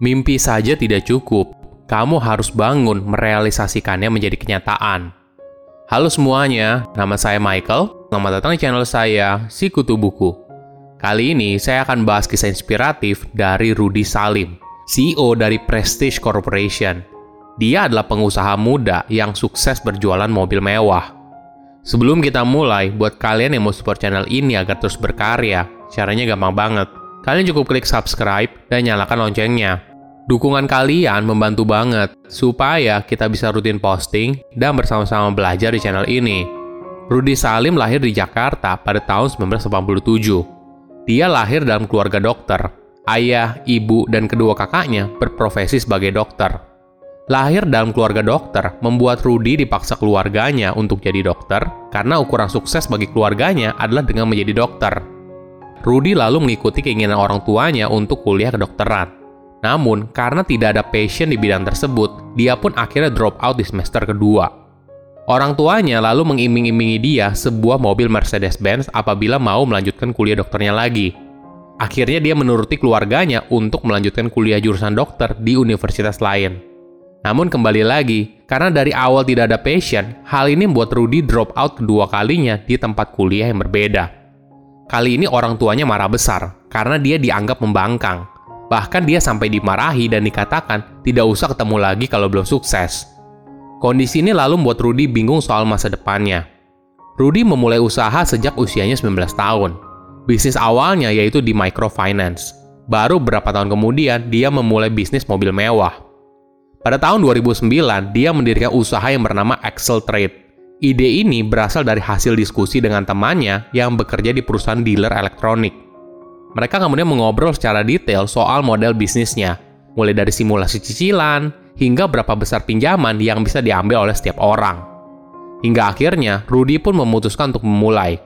Mimpi saja tidak cukup, kamu harus bangun merealisasikannya menjadi kenyataan. Halo semuanya, nama saya Michael. Selamat datang di channel saya, Sikutu Buku. Kali ini saya akan bahas kisah inspiratif dari Rudy Salim, CEO dari Prestige Corporation. Dia adalah pengusaha muda yang sukses berjualan mobil mewah. Sebelum kita mulai, buat kalian yang mau support channel ini agar terus berkarya, caranya gampang banget. Kalian cukup klik subscribe dan nyalakan loncengnya Dukungan kalian membantu banget supaya kita bisa rutin posting dan bersama-sama belajar di channel ini. Rudy Salim lahir di Jakarta pada tahun 1987. Dia lahir dalam keluarga dokter. Ayah, ibu, dan kedua kakaknya berprofesi sebagai dokter. Lahir dalam keluarga dokter membuat Rudy dipaksa keluarganya untuk jadi dokter karena ukuran sukses bagi keluarganya adalah dengan menjadi dokter. Rudy lalu mengikuti keinginan orang tuanya untuk kuliah kedokteran. Namun, karena tidak ada passion di bidang tersebut, dia pun akhirnya drop out di semester kedua. Orang tuanya lalu mengiming-imingi dia sebuah mobil Mercedes-Benz apabila mau melanjutkan kuliah dokternya lagi. Akhirnya dia menuruti keluarganya untuk melanjutkan kuliah jurusan dokter di universitas lain. Namun kembali lagi, karena dari awal tidak ada passion, hal ini membuat Rudy drop out kedua kalinya di tempat kuliah yang berbeda. Kali ini orang tuanya marah besar, karena dia dianggap membangkang, Bahkan dia sampai dimarahi dan dikatakan tidak usah ketemu lagi kalau belum sukses. Kondisi ini lalu membuat Rudy bingung soal masa depannya. Rudy memulai usaha sejak usianya 19 tahun. Bisnis awalnya yaitu di microfinance. Baru beberapa tahun kemudian, dia memulai bisnis mobil mewah. Pada tahun 2009, dia mendirikan usaha yang bernama Excel Trade. Ide ini berasal dari hasil diskusi dengan temannya yang bekerja di perusahaan dealer elektronik. Mereka kemudian mengobrol secara detail soal model bisnisnya, mulai dari simulasi cicilan hingga berapa besar pinjaman yang bisa diambil oleh setiap orang. Hingga akhirnya, Rudy pun memutuskan untuk memulai.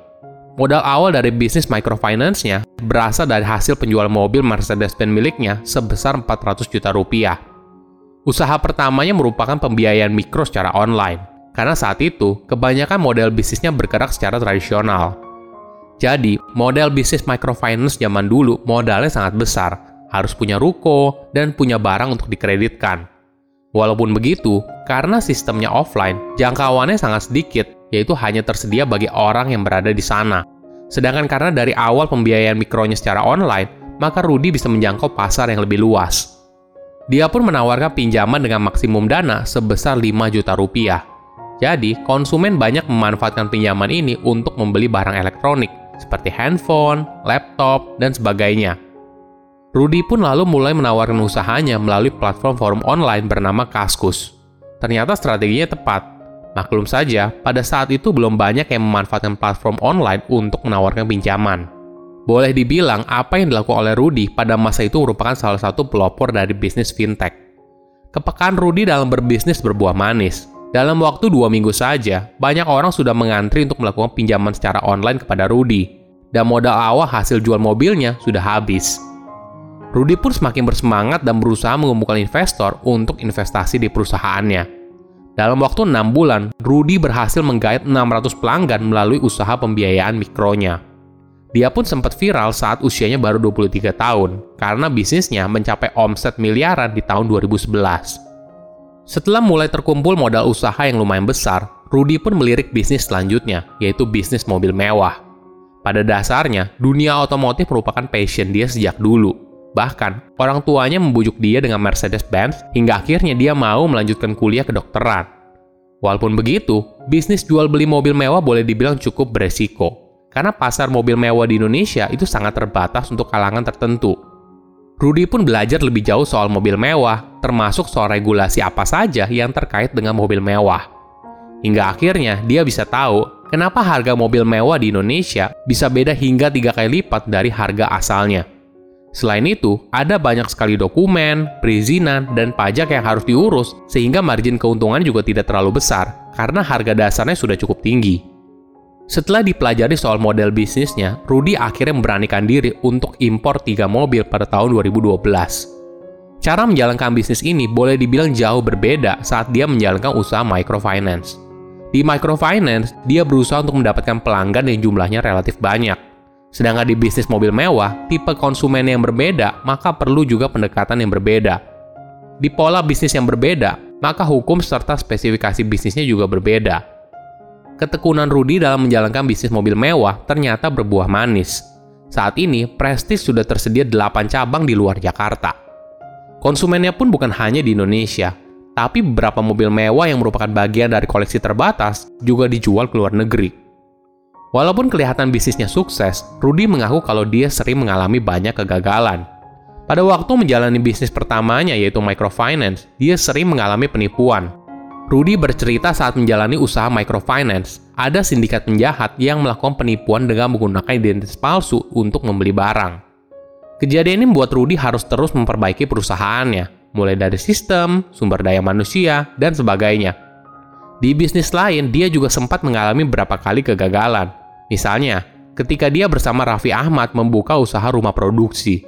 Modal awal dari bisnis microfinance-nya berasal dari hasil penjual mobil Mercedes-Benz miliknya sebesar 400 juta rupiah. Usaha pertamanya merupakan pembiayaan mikro secara online, karena saat itu kebanyakan model bisnisnya bergerak secara tradisional, jadi, model bisnis microfinance zaman dulu modalnya sangat besar, harus punya ruko dan punya barang untuk dikreditkan. Walaupun begitu, karena sistemnya offline, jangkauannya sangat sedikit, yaitu hanya tersedia bagi orang yang berada di sana. Sedangkan karena dari awal pembiayaan mikronya secara online, maka Rudy bisa menjangkau pasar yang lebih luas. Dia pun menawarkan pinjaman dengan maksimum dana sebesar 5 juta rupiah. Jadi, konsumen banyak memanfaatkan pinjaman ini untuk membeli barang elektronik, seperti handphone, laptop, dan sebagainya. Rudy pun lalu mulai menawarkan usahanya melalui platform forum online bernama Kaskus. Ternyata strateginya tepat. Maklum saja, pada saat itu belum banyak yang memanfaatkan platform online untuk menawarkan pinjaman. Boleh dibilang, apa yang dilakukan oleh Rudy pada masa itu merupakan salah satu pelopor dari bisnis fintech. Kepekaan Rudy dalam berbisnis berbuah manis, dalam waktu dua minggu saja, banyak orang sudah mengantri untuk melakukan pinjaman secara online kepada Rudy, dan modal awal hasil jual mobilnya sudah habis. Rudy pun semakin bersemangat dan berusaha mengumpulkan investor untuk investasi di perusahaannya. Dalam waktu enam bulan, Rudy berhasil menggait 600 pelanggan melalui usaha pembiayaan mikronya. Dia pun sempat viral saat usianya baru 23 tahun, karena bisnisnya mencapai omset miliaran di tahun 2011. Setelah mulai terkumpul modal usaha yang lumayan besar, Rudy pun melirik bisnis selanjutnya, yaitu bisnis mobil mewah. Pada dasarnya, dunia otomotif merupakan passion dia sejak dulu. Bahkan, orang tuanya membujuk dia dengan Mercedes-Benz hingga akhirnya dia mau melanjutkan kuliah kedokteran. Walaupun begitu, bisnis jual beli mobil mewah boleh dibilang cukup beresiko. Karena pasar mobil mewah di Indonesia itu sangat terbatas untuk kalangan tertentu, Rudy pun belajar lebih jauh soal mobil mewah, termasuk soal regulasi apa saja yang terkait dengan mobil mewah. Hingga akhirnya dia bisa tahu kenapa harga mobil mewah di Indonesia bisa beda hingga tiga kali lipat dari harga asalnya. Selain itu, ada banyak sekali dokumen, perizinan, dan pajak yang harus diurus sehingga margin keuntungan juga tidak terlalu besar karena harga dasarnya sudah cukup tinggi. Setelah dipelajari soal model bisnisnya, Rudy akhirnya memberanikan diri untuk impor tiga mobil pada tahun 2012. Cara menjalankan bisnis ini boleh dibilang jauh berbeda saat dia menjalankan usaha microfinance. Di microfinance, dia berusaha untuk mendapatkan pelanggan yang jumlahnya relatif banyak. Sedangkan di bisnis mobil mewah, tipe konsumen yang berbeda, maka perlu juga pendekatan yang berbeda. Di pola bisnis yang berbeda, maka hukum serta spesifikasi bisnisnya juga berbeda. Ketekunan Rudy dalam menjalankan bisnis mobil mewah ternyata berbuah manis. Saat ini, Prestige sudah tersedia 8 cabang di luar Jakarta. Konsumennya pun bukan hanya di Indonesia, tapi beberapa mobil mewah yang merupakan bagian dari koleksi terbatas juga dijual ke luar negeri. Walaupun kelihatan bisnisnya sukses, Rudy mengaku kalau dia sering mengalami banyak kegagalan. Pada waktu menjalani bisnis pertamanya yaitu microfinance, dia sering mengalami penipuan. Rudy bercerita saat menjalani usaha microfinance, ada sindikat penjahat yang melakukan penipuan dengan menggunakan identitas palsu untuk membeli barang. Kejadian ini membuat Rudy harus terus memperbaiki perusahaannya, mulai dari sistem, sumber daya manusia, dan sebagainya. Di bisnis lain, dia juga sempat mengalami beberapa kali kegagalan, Misalnya, ketika dia bersama Raffi Ahmad membuka usaha rumah produksi.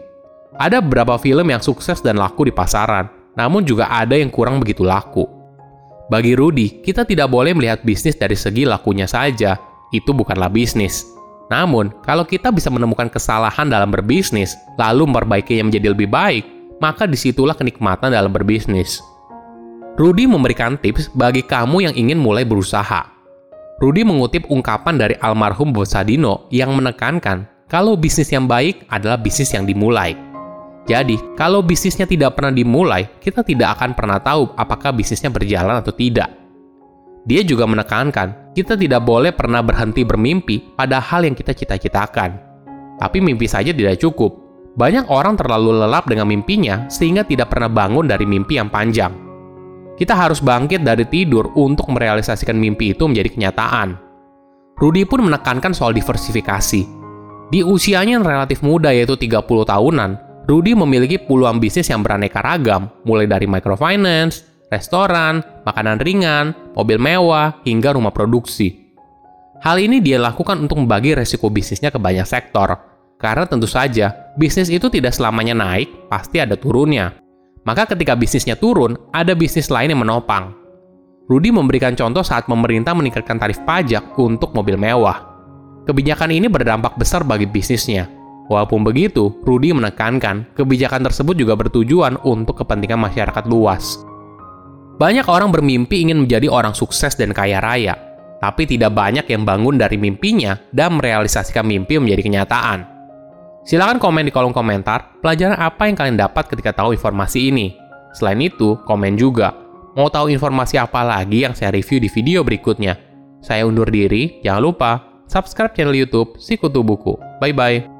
Ada beberapa film yang sukses dan laku di pasaran, namun juga ada yang kurang begitu laku. Bagi Rudy, kita tidak boleh melihat bisnis dari segi lakunya saja. Itu bukanlah bisnis. Namun, kalau kita bisa menemukan kesalahan dalam berbisnis, lalu memperbaikinya menjadi lebih baik, maka di situlah kenikmatan dalam berbisnis. Rudy memberikan tips bagi kamu yang ingin mulai berusaha. Rudy mengutip ungkapan dari almarhum Bosadino yang menekankan kalau bisnis yang baik adalah bisnis yang dimulai. Jadi, kalau bisnisnya tidak pernah dimulai, kita tidak akan pernah tahu apakah bisnisnya berjalan atau tidak. Dia juga menekankan, kita tidak boleh pernah berhenti bermimpi pada hal yang kita cita-citakan. Tapi mimpi saja tidak cukup. Banyak orang terlalu lelap dengan mimpinya sehingga tidak pernah bangun dari mimpi yang panjang. Kita harus bangkit dari tidur untuk merealisasikan mimpi itu menjadi kenyataan. Rudy pun menekankan soal diversifikasi. Di usianya yang relatif muda yaitu 30 tahunan, Rudy memiliki puluhan bisnis yang beraneka ragam, mulai dari microfinance, restoran, makanan ringan, mobil mewah, hingga rumah produksi. Hal ini dia lakukan untuk membagi resiko bisnisnya ke banyak sektor, karena tentu saja bisnis itu tidak selamanya naik, pasti ada turunnya. Maka ketika bisnisnya turun, ada bisnis lain yang menopang. Rudy memberikan contoh saat pemerintah meningkatkan tarif pajak untuk mobil mewah. Kebijakan ini berdampak besar bagi bisnisnya. Walaupun begitu, Rudy menekankan kebijakan tersebut juga bertujuan untuk kepentingan masyarakat luas. Banyak orang bermimpi ingin menjadi orang sukses dan kaya raya, tapi tidak banyak yang bangun dari mimpinya dan merealisasikan mimpi menjadi kenyataan. Silahkan komen di kolom komentar pelajaran apa yang kalian dapat ketika tahu informasi ini. Selain itu, komen juga. Mau tahu informasi apa lagi yang saya review di video berikutnya? Saya undur diri, jangan lupa subscribe channel YouTube Sikutu Buku. Bye-bye.